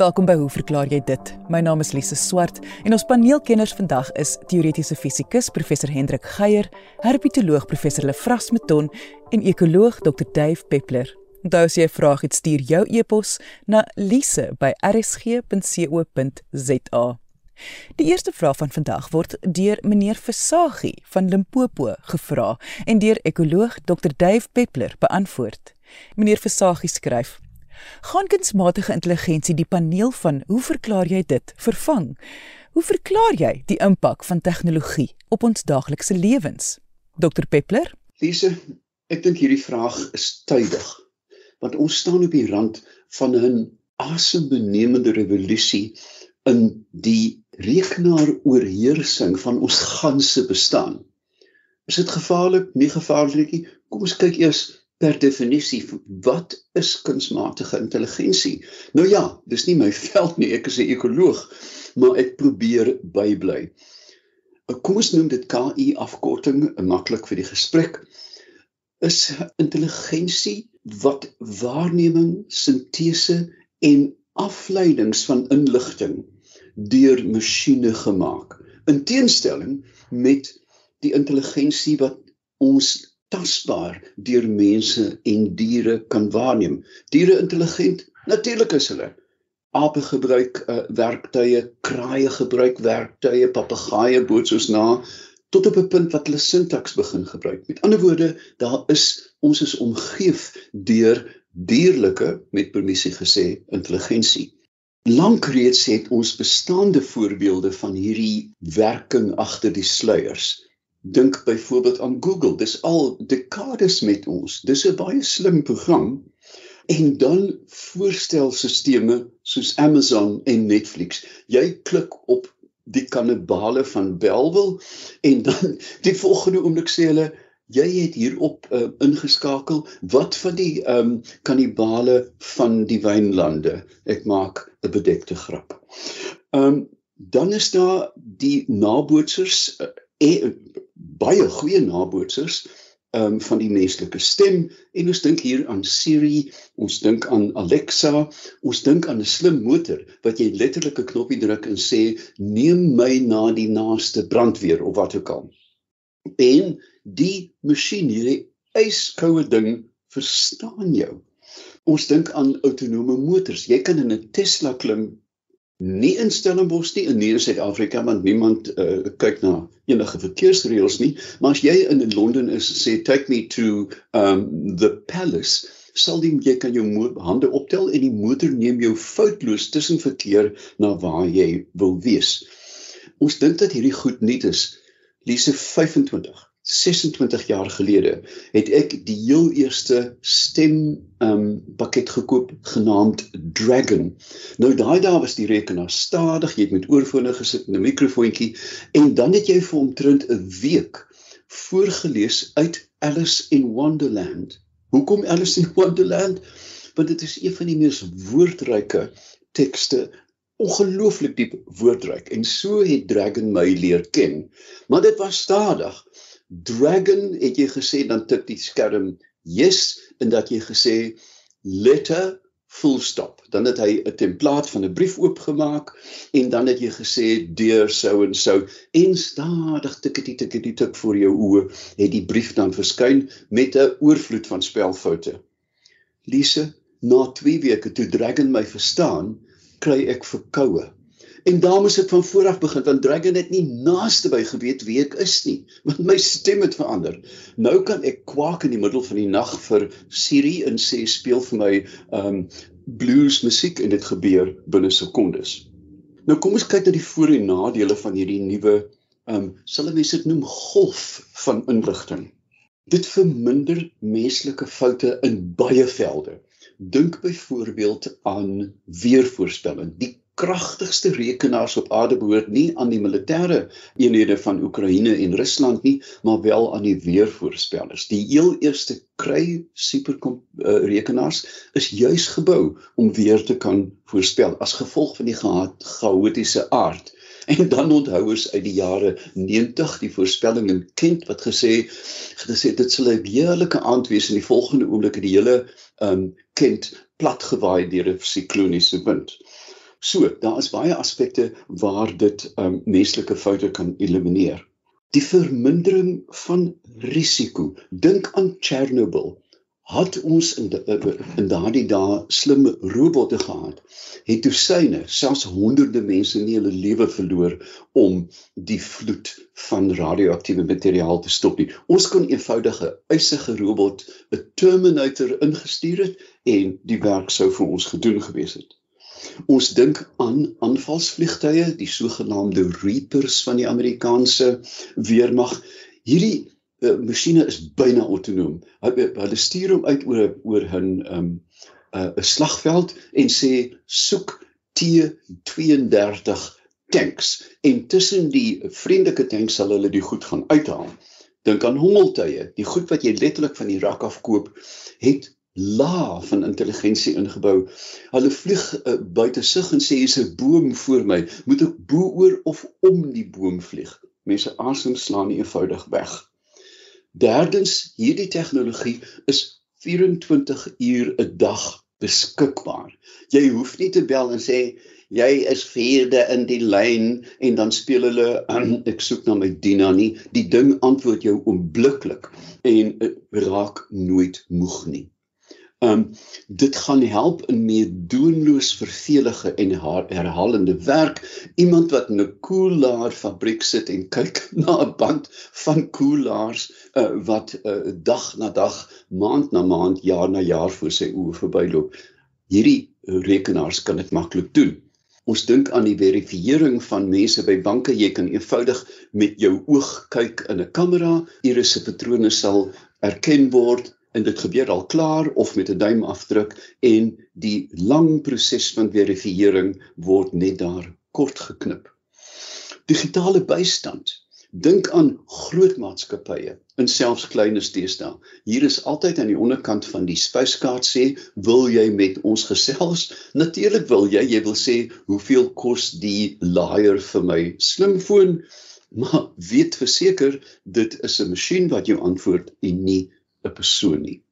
Welkom by Hoe verklaar jy dit? My naam is Lise Swart en ons paneelkenners vandag is teoretiese fisikus professor Hendrik Geier, herpetoloog professor Lefras Meton en ekoloog Dr Dave Peppler. Onthou as jy 'n vraag het, stuur jou e-pos na lise@rsg.co.za. Die eerste vraag van vandag word deur meneer Versagie van Limpopo gevra en deur ekoloog Dr Dave Peppler beantwoord. Meneer Versagie skryf: gaan kunsmatige intelligensie die paneel van hoe verklaar jy dit vervang? Hoe verklaar jy die impak van tegnologie op ons daaglikse lewens? Dr Peppler? Lise, ek dink hierdie vraag is tydig. Want ons staan op die rand van 'n asembenemende revolusie in die rekenaaroorheersing van ons ganse bestaan. Is dit gevaarlik? Nie gevaarlik nie. Kom ons kyk eers per definisie wat is kunsmatige intelligensie? Nou ja, dis nie my veld nie, ek is 'n ekoloog, maar ek probeer bybly. Kom ons noem dit KI afkorting, maklik vir die gesprek. Is intelligensie wat waarneming, sintese en afleidings van inligting deur masjiene gemaak. In teenstelling met die intelligensie wat ons tasbaar deur mense en diere kan waarneem. Diere intelligent, natuurlik is hulle. Ape gebruik uh, werktuie, kraaie gebruik werktuie, papegaaie bootsoos na tot op 'n punt wat hulle sintaks begin gebruik. Met ander woorde, daar is ons is omgeef deur dierlike met permissie gesê intelligensie. Lank reeds het ons bestaande voorbeelde van hierdie werking agter die sluiers. Dink byvoorbeeld aan Google. Dis al dekades met ons. Dis 'n baie slim program. En dan voorstelstelsels soos Amazon en Netflix. Jy klik op die kannibale van Bellville en dan die volgende oomblik sê hulle jy het hierop uh, ingeskakel wat van die ehm um, kannibale van die wynlande. Ek maak 'n bedekte grap. Ehm um, dan is daar die nabootsers uh, baie goeie nabootsers um van die menslike stem en ons dink hier aan Siri, ons dink aan Alexa, ons dink aan 'n slim motor wat jy letterlik 'n knoppie druk en sê neem my na die naaste brandweer of wat ook al. En die masjien hierdie yskoue ding verstaan jou. Ons dink aan autonome motors. Jy kan in 'n Tesla klim nie in Stellenbosch nie in nie in Suid-Afrika want niemand uh, kyk na enige verkeersreëls nie. Maar as jy in Londen is sê take me to um the palace sal die jy kan jou hande optel en die motor neem jou foutloos tussen verkeer na waar jy wil wees. Ons dink dat hierdie goed nie is. Lise 25 26 jaar gelede het ek die heel eerste stem um pakket gekoop genaamd Dragon. Nou daai dae was die rekenaar stadig, jy het met oorfone gesit en 'n mikrofoontjie en dan het jy vir omtrent 'n week voorgeles uit Alice in Wonderland. Hoekom Alice in Wonderland? Want dit is een van die mees woordryke tekste ongelooflik diep woordryk en so het Dragon my leer ken. Maar dit was stadig. Dragon het jy gesê dan tik die skerm yes en dat jy gesê letter full stop. Dan het hy 'n template van 'n brief oopgemaak en dan het jy gesê deur sou en sou en stadig tikkie tikkie tik voor jou oë het die brief dan verskyn met 'n oorvloed van spelfoute. Lise, na 2 weke toe Dragon my verstaan, kry ek verkoue. En daarom is dit van vooraf begin want Dragon het nie naaste by geweet wie ek is nie want my stem het verander. Nou kan ek kwak in die middel van die nag vir Siri en sê speel vir my um blues musiek en dit gebeur binne sekondes. Nou kom ons kyk na die voor en nadele van hierdie nuwe um sal mense dit noem golf van inligting. Dit verminder menslike foute in baie velde. Dink byvoorbeeld aan weervoorspelling. Die kragtigste rekenaars op aarde behoort nie aan die militêre eenhede van Oekraïne en Rusland nie, maar wel aan die weervoorspellers. Die heel eerste kry superkom uh, rekenaars is juis gebou om weer te kan voorspel as gevolg van die chaotiese aard. En dan onthou ons uit die jare 90 die voorspelling in Kent wat gesê gesê dit sal 'n heerlike aand wees in die volgende oomblik het die hele um Kent platgewaai deur 'n sikloniese wind. So, daar is baie aspekte waar dit um menslike foute kan elimineer. Die vermindering van risiko. Dink aan Chernobyl. Het ons in die, in daardie dae slim robotte gehad, het dosyne, selfs honderde mense nie hulle lewe verloor om die vloed van radioaktiewe materiaal te stop nie. Ons kon eenvoudige eisige robot, 'n Terminator ingestuur het en die werk sou vir ons gedoen gewees het. Ons dink aan aanvalsvliegtye, die sogenaamde Reapers van die Amerikaanse weermag. Hierdie uh, masjiene is byna autonoom. Hulle stuur hom uit oor oor 'n 'n 'n slagveld en sê soek T32 tanks en tussen die vriendelike tanks sal hulle die goed gaan uithaal. Dink aan hommeltuie, die goed wat jy letterlik van die rak af koop, het laag van intelligensie ingebou. Hulle vlieg uh, buite sig en sê hier's 'n boom voor my, moet ek bo oor of om die boom vlieg? Mense asem slaan nie eenvoudig weg. Derdens, hierdie tegnologie is 24 uur 'n dag beskikbaar. Jy hoef nie te bel en sê jy is vierde in die lyn en dan speel hulle aan ek soek na my Dina nie. Die ding antwoord jou oombliklik en uh, raak nooit moeg nie. Um dit gaan help in meer doenloos vervelige en herhalende werk. Iemand wat in 'n koelaar fabriek sit en kyk na 'n band van koelaars uh, wat uh, dag na dag, maand na maand, jaar na jaar voor sy oë verbyloop. Hierdie rekenaars kan dit maklik doen. Ons dink aan die verifiering van mense by banke. Jy kan eenvoudig met jou oog kyk in 'n kamera, irisse patrone sal erken word en dit gebeur al klaar of met 'n duimafdruk en die lang proses van verifisering word net daar kort geknip. Digitale bystand. Dink aan groot maatskappye en selfs kleiner steesdae. Hier is altyd aan die onderkant van die spyskaart sê, "Wil jy met ons gesels?" Natuurlik wil jy. Jy wil sê, "Hoeveel kos die laaier vir my slimfoon?" Maar weet verseker, dit is 'n masjien wat jou antwoord en nie 'n persoon nie.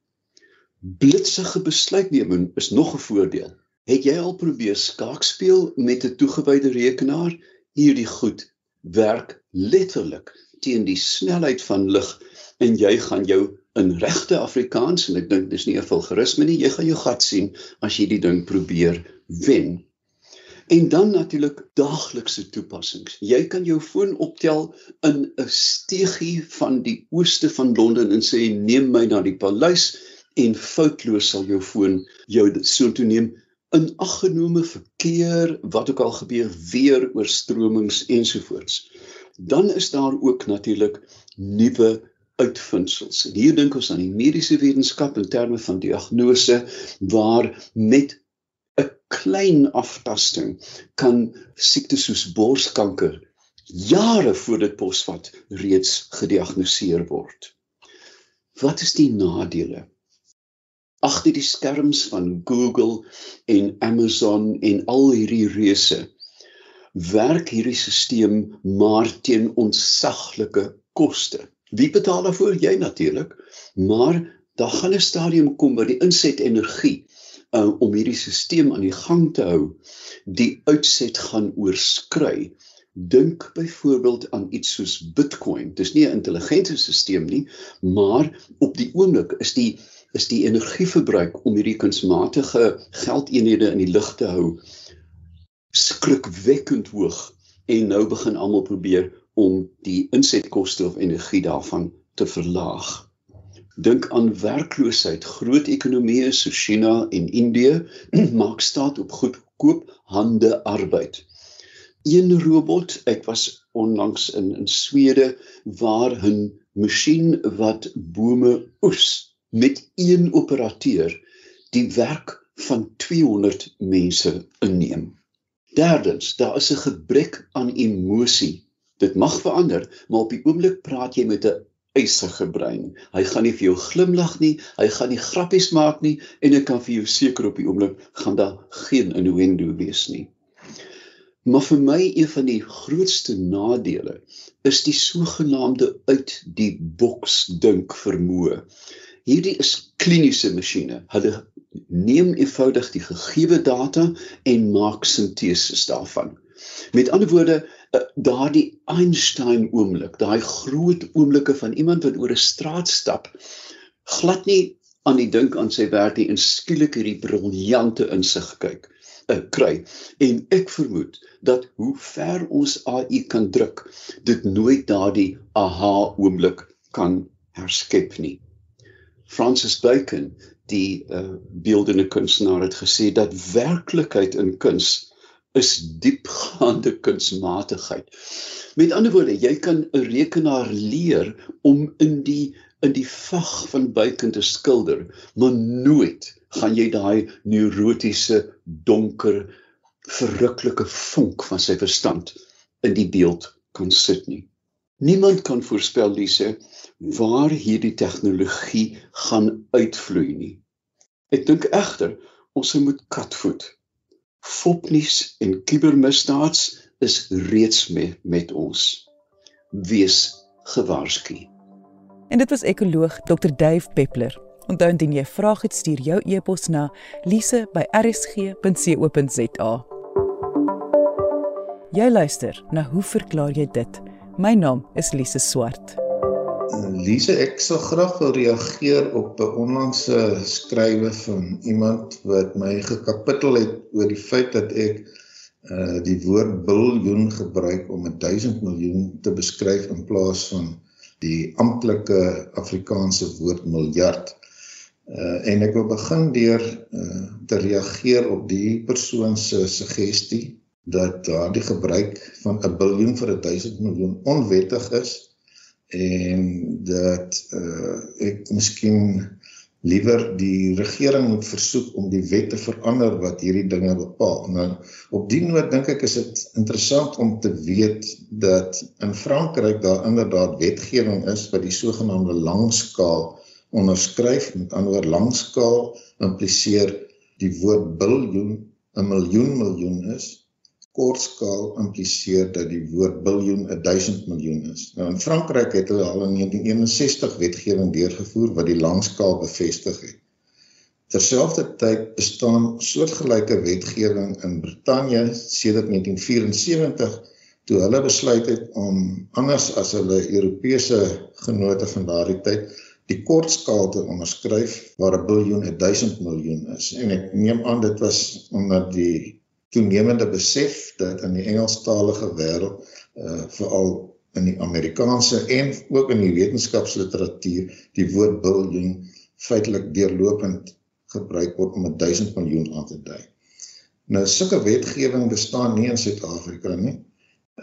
Blitsige besluitneming is nog 'n voordeel. Het jy al probeer skaak speel met 'n toegewyde rekenaar? Hierdie goed werk letterlik teen die snelheid van lig en jy gaan jou in regte Afrikaans en ek dink dis nie 'n vulgarisme nie, jy gaan jou gat sien as jy die ding probeer wen. En dan natuurlik daaglikse toepassings. Jy kan jou foon optel in 'n steegie van die ooste van Londen en sê neem my na die paleis en foutloos sal jou foon jou soontoe neem in aggenome verkeer wat ook al gebeur weer oorstromings ensovoorts. Dan is daar ook natuurlik nuwe uitvindsels. En hier dink ons aan die mediese wetenskap in terme van diagnose waar met 'n klein aftasting kan siektes soos borskanker jare voor dit posvat reeds gediagnoseer word. Wat is die nadele? Agter die skerms van Google en Amazon en al hierdie reuse werk hierdie stelsel maar teen ontsaglike koste. Wie betaal daarvoor? Jy natuurlik. Maar daar gaan 'n stadium kom waar die inset energie uh, om hierdie stelsel aan die gang te hou, die uitset gaan oorskry. Dink byvoorbeeld aan iets soos Bitcoin. Dis nie 'n intelligente stelsel nie, maar op die oomblik is die is die energieverbruik om hierdie kunsmatige geldeenhede in die lug te hou skrikwekkend hoog en nou begin almal probeer om die insetkoste of energie daarvan te verlaag. Dink aan werkloosheid. Groot ekonomieë soos China en Indië maak staat op goedkoop hande arbeid. Een robot, ek was onlangs in in Swede waar 'n masjien wat bome oes met een operateur die werk van 200 mense inneem. Derdens, daar is 'n gebrek aan emosie. Dit mag verander, maar op die oomblik praat jy met 'n eisige brein. Hy gaan nie vir jou glimlag nie, hy gaan nie grappies maak nie en ek kan vir jou seker op die oomblik gaan daar geen innuendo wees nie. Maar vir my een van die grootste nadele is die sogenaamde uit die boks dink vermoë. Hierdie is kliniese masjiene. Hulle neem eenvoudig die gegeewe data en maak sinteses daarvan. Met ander woorde, eh, daardie Einstein oomblik, daai groot oomblikke van iemand wat oor 'n straat stap, glad nie aan die dink aan sy werk nie en skielik hierdie briljante insig kyk uh, kry. En ek vermoed dat hoe ver ons AI kan druk dit nooit daardie aha oomblik kan herskep nie. Francis Bacon die uh, beeldende kunstenaar het gesê dat werklikheid in kuns is diepgaande kunsmatigheid. Met ander woorde, jy kan 'n rekenaar leer om in die in die vag van Bacon te skilder, maar nooit gaan jy daai neurotiese donker verruklike vonk van sy verstand in die beeld kan sit nie. Niemand kan voorspel Lise waar hierdie tegnologie gaan uitvloei nie. Ek dink egter ons moet katvoet. Fopnies en kubermisdaads is reeds mee met ons. Wees gewaarsku. En dit was ekoloog Dr Dave Peppler. Onthou indien jy 'n vraag het, stuur jou e-pos na lise@rsg.co.za. Jy luister na Hoe verklaar jy dit? My naam is Lise Swart. Lise, ek sal graag wil reageer op 'n onlangse skrywe van iemand wat my gekapittel het oor die feit dat ek uh die woord biljoen gebruik om 1000 miljoen te beskryf in plaas van die amptelike Afrikaanse woord miljard. Uh, en ek wil begin deur uh, te reageer op die persoon se suggestie dat daardie gebruik van 'n biljoen vir 'n 1000 miljoen onwettig is en dat uh, ek miskien liewer die regering moet versoek om die wet te verander wat hierdie dinge bepaal. Nou op die noot dink ek is dit interessant om te weet dat in Frankryk daar inderdaad wetgewing is wat die sogenaamde langskaal onderskryf met ander langskaal impliseer die woord biljoen 'n miljoen miljoen is kortskaal impliseer dat die woord biljoen 'n duisend miljoen is nou in Frankryk het hulle al in 1961 wetgewing deurgevoer wat die langskaal bevestig het terselfdertyd bestaan soortgelyke wetgewing in Brittanje sedert 1974 toe hulle besluit het om anders as hulle Europese genote van daardie tyd die kortskaal te onderskryf waar 'n biljoen 'n 1000 miljoen is. En ek neem aan dit was omdat die toenemende besef dat in die Engelstalige wêreld uh veral in die Amerikaanse en ook in die wetenskapsliteratuur die woord biljoen feitelik deurlopend gebruik word om 'n 1000 miljoen aan te dui. Nou sulke wetgewing bestaan nie in Suid-Afrika nie.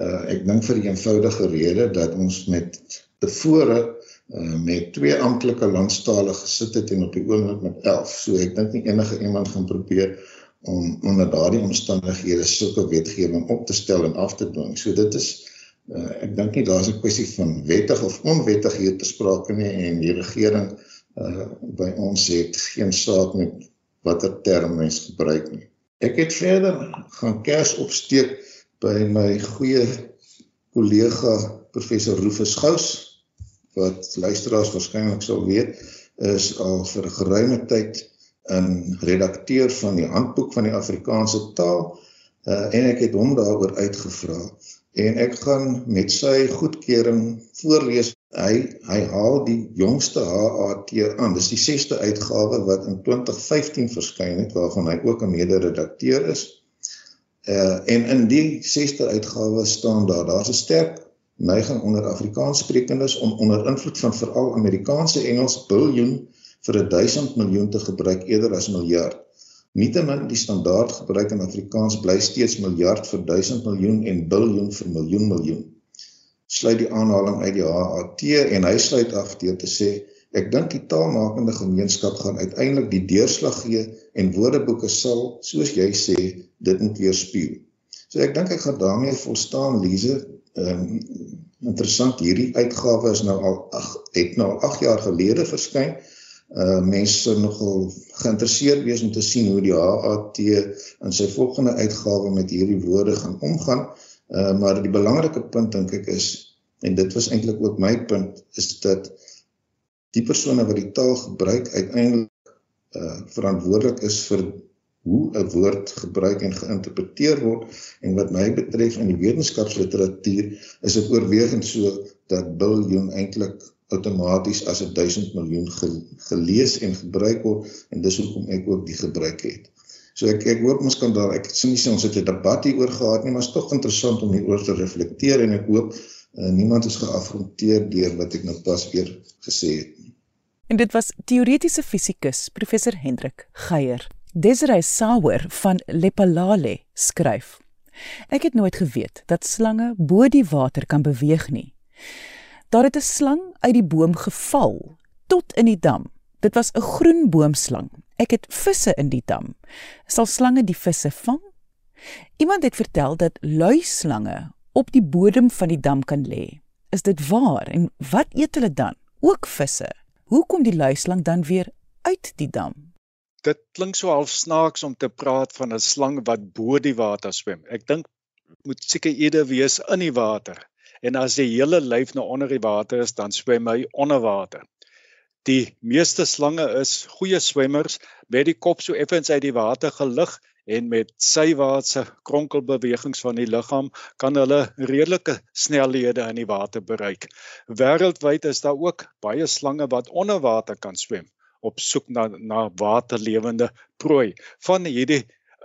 Uh ek dink vir die eenvoudige rede dat ons met tevore uh, met twee amptelike landstale gesit het en op die oomblik met 11. So ek dink nie enige iemand gaan probeer om onder daardie omstandighede sulke wetgewing op te stel en af te dwing. So dit is uh, ek dink nie daar's 'n kwessie van wettig of onwettig hier te sprake nie en die regering uh, by ons het geen saak met watter term mens gebruik nie. Ek het verder gaan kers opsteek by my goeie kollega professor Rufus Gous wat luisteraars waarskynlik sal weet, is al vir 'n geruime tyd 'n redakteur van die Handboek van die Afrikaanse taal uh, en ek het hom daaroor uitgevra en ek gaan met sy goedkeuring voorlees. Hy hy haal die jongste HAT aan. Dis die 6ste uitgawe wat in 2015 verskyn het waarvan hy ook 'n mede-redakteur is. Uh en in die 6ste uitgawe staan daar daar's 'n sterk neiging onder Afrikaanssprekendes om onder invloed van veral Amerikaanse Engels biljoen vir 'n 1000 miljoen te gebruik eerder as miljard. Nietemin die standaard gebruik in Afrikaans bly steeds miljard vir 1000 miljoen en biljoen vir miljoen miljoen. Sluit die aanhaling uit die HAT en hy sluit af deur te sê ek dink die taalmakende gemeenskap gaan uiteindelik die deurslag gee en woordeboeke sal soos jy sê dit moet weerspieël. So ek dink ek gaan daarmee volstaan Lize Ehm um, interessant hierdie uitgawe is nou al ag het nou 8 jaar gelede verskyn. Uh mense nogal geïnteresseerd wees om te sien hoe die HAT in sy volgende uitgawe met hierdie woorde gaan omgaan. Uh maar die belangrike punt dink ek is en dit was eintlik ook my punt is dat die persone wat die taal gebruik uiteindelik uh verantwoordelik is vir hoe 'n woord gebruik en geïnterpreteer word en wat my betref in die wetenskapsliteratuur is dit oorwegend so dat biljoen eintlik outomaties as 'n 1000 miljoen gelees en gebruik word en dis hoekom ek ook die gebruik het. So ek ek hoop ons kan daar ek sien nie ons het 'n debat hier oor gehad nie, maar is tog interessant om hieroor te reflekteer en ek hoop uh, niemand is geafronteer deur wat ek nou pas weer gesê het nie. En dit was teoretiese fisikus professor Hendrik Geier. Desiree Sauer van Lepalale skryf: Ek het nooit geweet dat slange bo die water kan beweeg nie. Daar het 'n slang uit die boom geval tot in die dam. Dit was 'n groen boomslang. Ek het visse in die dam. Sal slange die visse vang? Iemand het vertel dat lui slange op die bodem van die dam kan lê. Is dit waar en wat eet hulle dan? Ook visse. Hoe kom die lui slang dan weer uit die dam? Dit klink so half snaaks om te praat van 'n slang wat bo die water swem. Ek dink moet seker eerder wees in die water en as die hele lyf nou onder die water is, dan swem hy onder water. Die meeste slange is goeie swemmers met die kop so effens uit die water gelig en met sywaartse kronkelbewegings van die liggaam kan hulle redelike snelhede in die water bereik. Wêreldwyd is daar ook baie slange wat onder water kan swem op soek na na waterlewende prooi. Van hierdie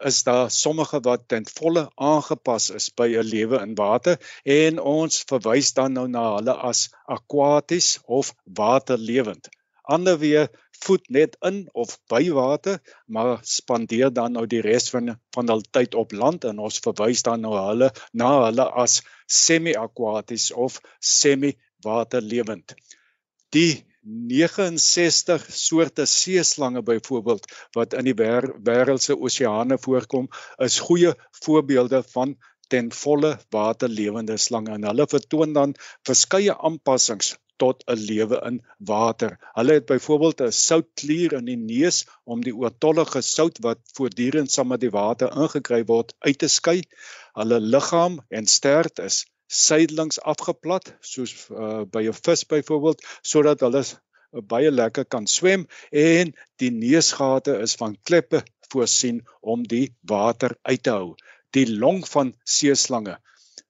is daar sommige wat ten volle aangepas is by 'n lewe in water en ons verwys dan nou na hulle as aquaties of waterlewend. Ander weer voed net in of by water, maar spandeer dan nou die res van van hul tyd op land en ons verwys dan nou hulle na hulle as semi-aquaties of semi-waterlewend. Die 69 soorte seeslange byvoorbeeld wat in die wêreld se oseane voorkom is goeie voorbeelde van ten volle waterlewende slange en hulle vertoon dan verskeie aanpassings tot 'n lewe in water. Hulle het byvoorbeeld 'n soutklier in die neus om die oortollige sout wat voortdurend saam met die water ingekry word uit te skei. Hulle liggaam en stert is sydelings afgeplat soos uh, by 'n vis byvoorbeeld sodat hulle uh, baie lekker kan swem en die neusgate is van kleppe voorsien om die water uit te hou. Die long van seeslange.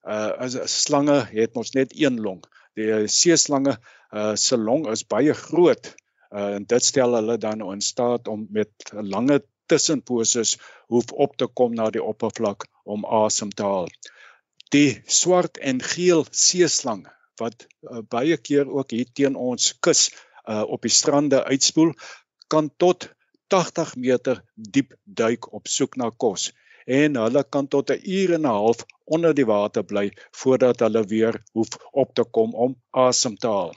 Uh as slange het ons net een long. Die seeslange uh se long is baie groot uh, en dit stel hulle dan in staat om met lange tussenposes hoef op te kom na die oppervlak om asem te haal die swart en geel seeslang wat uh, baie keer ook hier teen ons kus uh, op die strande uitspoel kan tot 80 meter diep duik op soek na kos en hulle kan tot 'n uur en 'n half onder die water bly voordat hulle weer hoef op te kom om asem te haal.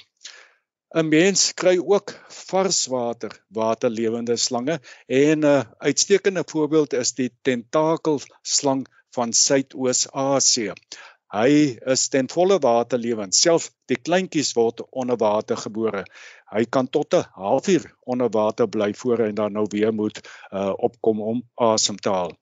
'n Mens kry ook varswater waterlewende slange en 'n uh, uitstekende voorbeeld is die tentakelslang van Suidoos-Asië. Hy is ten volle waterlewend. Selfs die kleintjies word onder water gebore. Hy kan tot 'n halfuur onder water bly voor en dan nou weer moet uh, opkom om asem te haal.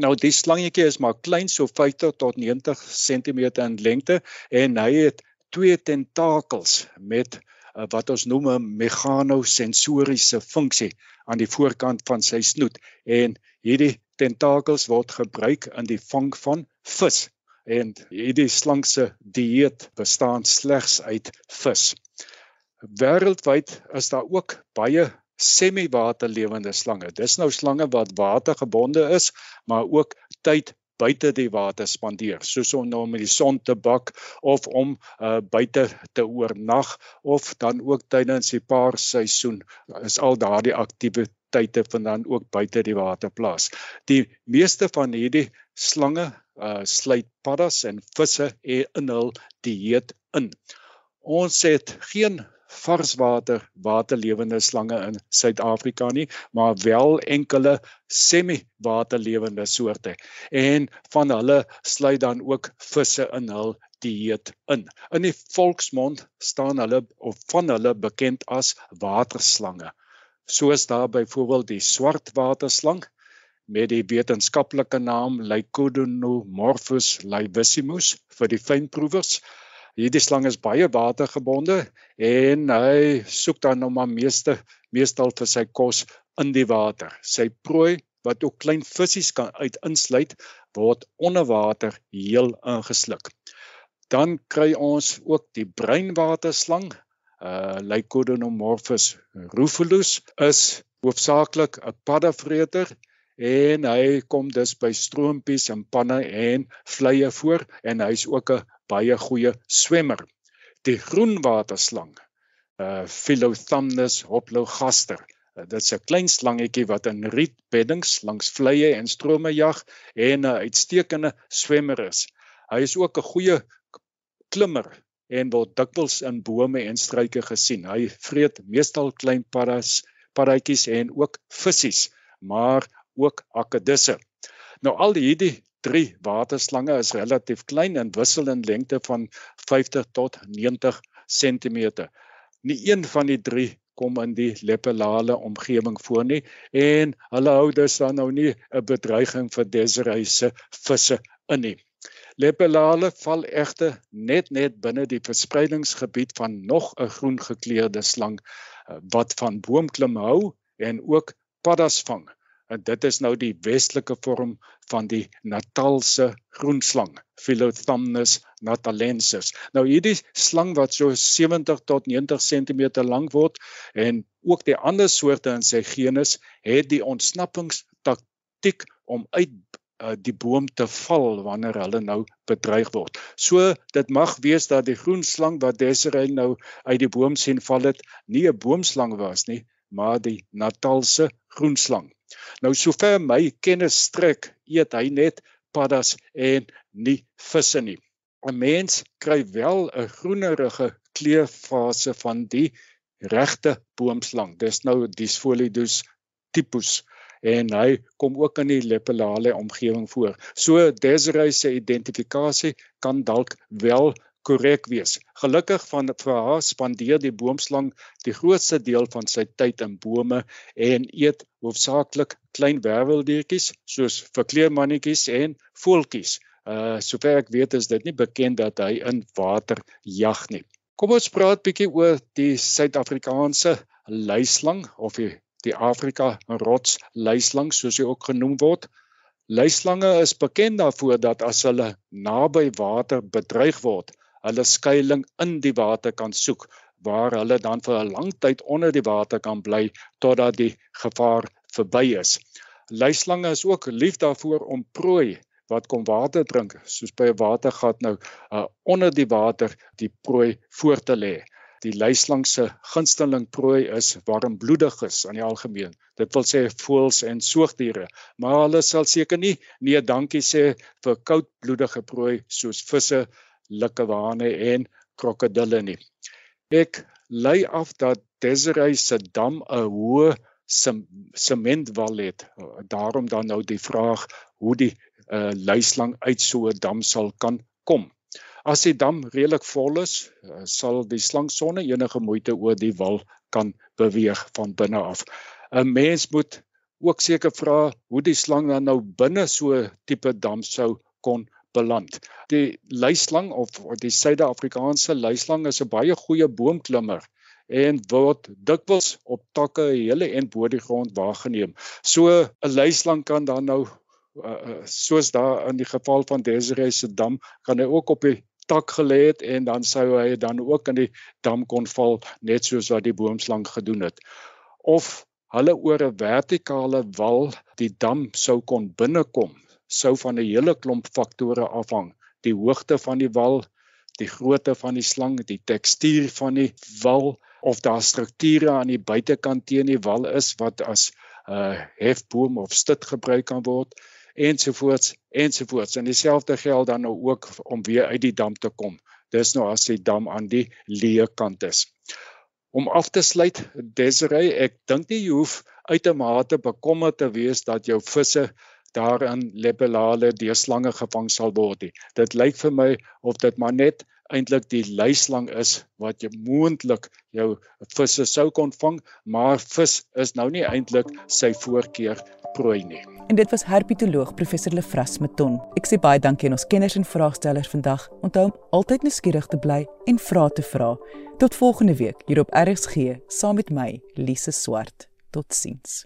Nou die slangetjie is maar klein so 50 tot 90 cm in lengte en hy het twee tentakels met uh, wat ons noem 'n meganosensoriese funksie aan die voorkant van sy snoet en hierdie tentakels word gebruik in die vang van vis en hierdie slang se dieet bestaan slegs uit vis. Wêreldwyd is daar ook baie semi-waterlewende slange. Dis nou slange wat watergebonde is, maar ook tyd buite die water spandeer, soos om nou met die son te bak of om uh, buite te oornag of dan ook tydens die paarseisoen is al daardie aktiewe aktiwiteite vind dan ook buite die water plaas. Die meeste van hierdie slange uh sluit paddas en visse in hul dieet in. Ons het geen varswater waterlewende slange in Suid-Afrika nie, maar wel enkele semi-waterlewende soorte. En van hulle sluit dan ook visse in hul dieet in. In die volksmond staan hulle of van hulle bekend as waterslange soos daar byvoorbeeld die swartwaterslang met die wetenskaplike naam Lycodonomorphus laevissimus vir die fynproevers. Hierdie slang is baie watergebonde en hy soek dan nou maar meeste meestal vir sy kos in die water. Sy prooi wat ook klein visse kan uit insluit word onder water heel ingesluk. Dan kry ons ook die breinwaterslang, uh Lycodonomorphus rufulus is hoofsaaklik 'n paddavreter en hy kom dus by stroompies en panne en vleye voor en hy's ook 'n baie goeie swemmer. Die groenwaterslang, uh Philothamnus hoplogaster. Uh, dit is 'n klein slangetjie wat in rietbeddings langs vleye en strome jag en 'n uitstekende swemmer is. Hy is ook 'n goeie klimmer en word dikwels in bome en struike gesien. Hy vreet meestal klein paddas, paddatjies en ook visse, maar ook akedisse. Nou al hierdie drie waterslange is relatief klein en wissel in lengte van 50 tot 90 cm. Nie een van die drie kom in die lepelale omgewing voor nie en hulle hou dus dan nou nie 'n bedreiging vir Desiree se visse in nie. Lepelale val egter net net binne die verspreidingsgebied van nog 'n groen gekleurde slang eh, wat van boomklim hou en ook paddas vang en dit is nou die westelike vorm van die Natalse groenslang Philothamnus natalensis. Nou hierdie slang wat so 70 tot 90 cm lank word en ook die ander soorte in sy genus het die ontsnappingstaktiek om uit uh, die boom te val wanneer hulle nou bedreig word. So dit mag wees dat die groenslang wat Desiree nou uit die boom sien val het, nie 'n boomslang was nie, maar die Natalse groenslang. Nou sover my kennis strek, eet hy net paddas en nie visse nie. 'n Mens kry wel 'n groenerige kleurfase van die regte boomslang. Dis nou Disfolidus tipus en hy kom ook in die lepelale omgewing voor. So Desiree se identifikasie kan dalk wel korrek wees. Gelukkig van vir haar spandeer die boomslang die grootste deel van sy tyd in bome en eet hoofsaaklik klein werveldiertjies soos verkleermannetjies en voeltjies. Uh sover ek weet is dit nie bekend dat hy in water jag nie. Kom ons praat bietjie oor die Suid-Afrikaanse luislang of die die Afrika rots luislang soos hy ook genoem word. Luislange is bekend daarvoor dat as hulle naby water bedreig word, hulle skuilings in die water kan soek waar hulle dan vir 'n lang tyd onder die water kan bly totdat die gevaar verby is. Luislange is ook lief daarvoor om prooi wat kom water drink soos by 'n watergat nou uh, onder die water die prooi voor te lê. Die luislang se gunsteling prooi is warmbloediges aan die algemeen. Dit wil sê voëls en soogdiere, maar hulle sal seker nie nee dankie sê vir koudbloedige prooi soos visse, likkewane en krokodille nie. Ek lei af dat Desiree se dam 'n hoë sementwal het. Daarom dan nou die vraag hoe die uh, luislang uit so 'n dam sal kan kom. As die dam redelik vol is, uh, sal die slang sonder enige moeite oor die wal kan beweeg van binne af. 'n Mens moet ook seker vra hoe die slang dan nou binne so tipe dam sou kon beland. Die luislang of die Suid-Afrikaanse luislang is 'n baie goeie boomklimmer en word dikwels op takke hele en bo die grond waargeneem. So 'n luislang kan dan nou uh, soos daar in die geval van Desiree se dam kan hy ook op die tak gelê het en dan sou hy dan ook in die dam kon val net soos wat die boomslang gedoen het. Of hulle oor 'n vertikale wal die dam sou kon binnekom sou van 'n hele klomp faktore afhang. Die hoogte van die wal, die grootte van die slang, die tekstuur van die wal of daar strukture aan die buitekant teen die wal is wat as 'n uh, hefboom of stit gebruik kan word ensovoorts ensovoorts. En dieselfde geld dan nou ook om weer uit die dam te kom. Dis nou as die dam aan die leë kant is. Om af te sluit, Desiree, ek dink nie jy hoef uitermate bekommerd te wees dat jou visse daarin lepelale deur slange gevang sal word nie. Dit lyk vir my of dit maar net eintlik die luislang is wat jy moontlik jou visse sou kon vang, maar vis is nou nie eintlik sy voorkeur prooi nie. En dit was herpetoloog professor Lefras Meton. Ek sê baie dankie aan ons kenners en vraagstellers vandag. Onthou om altyd nuuskierig te bly en vra te vra. Tot volgende week hier op RSG saam met my Lise Swart. Totsiens.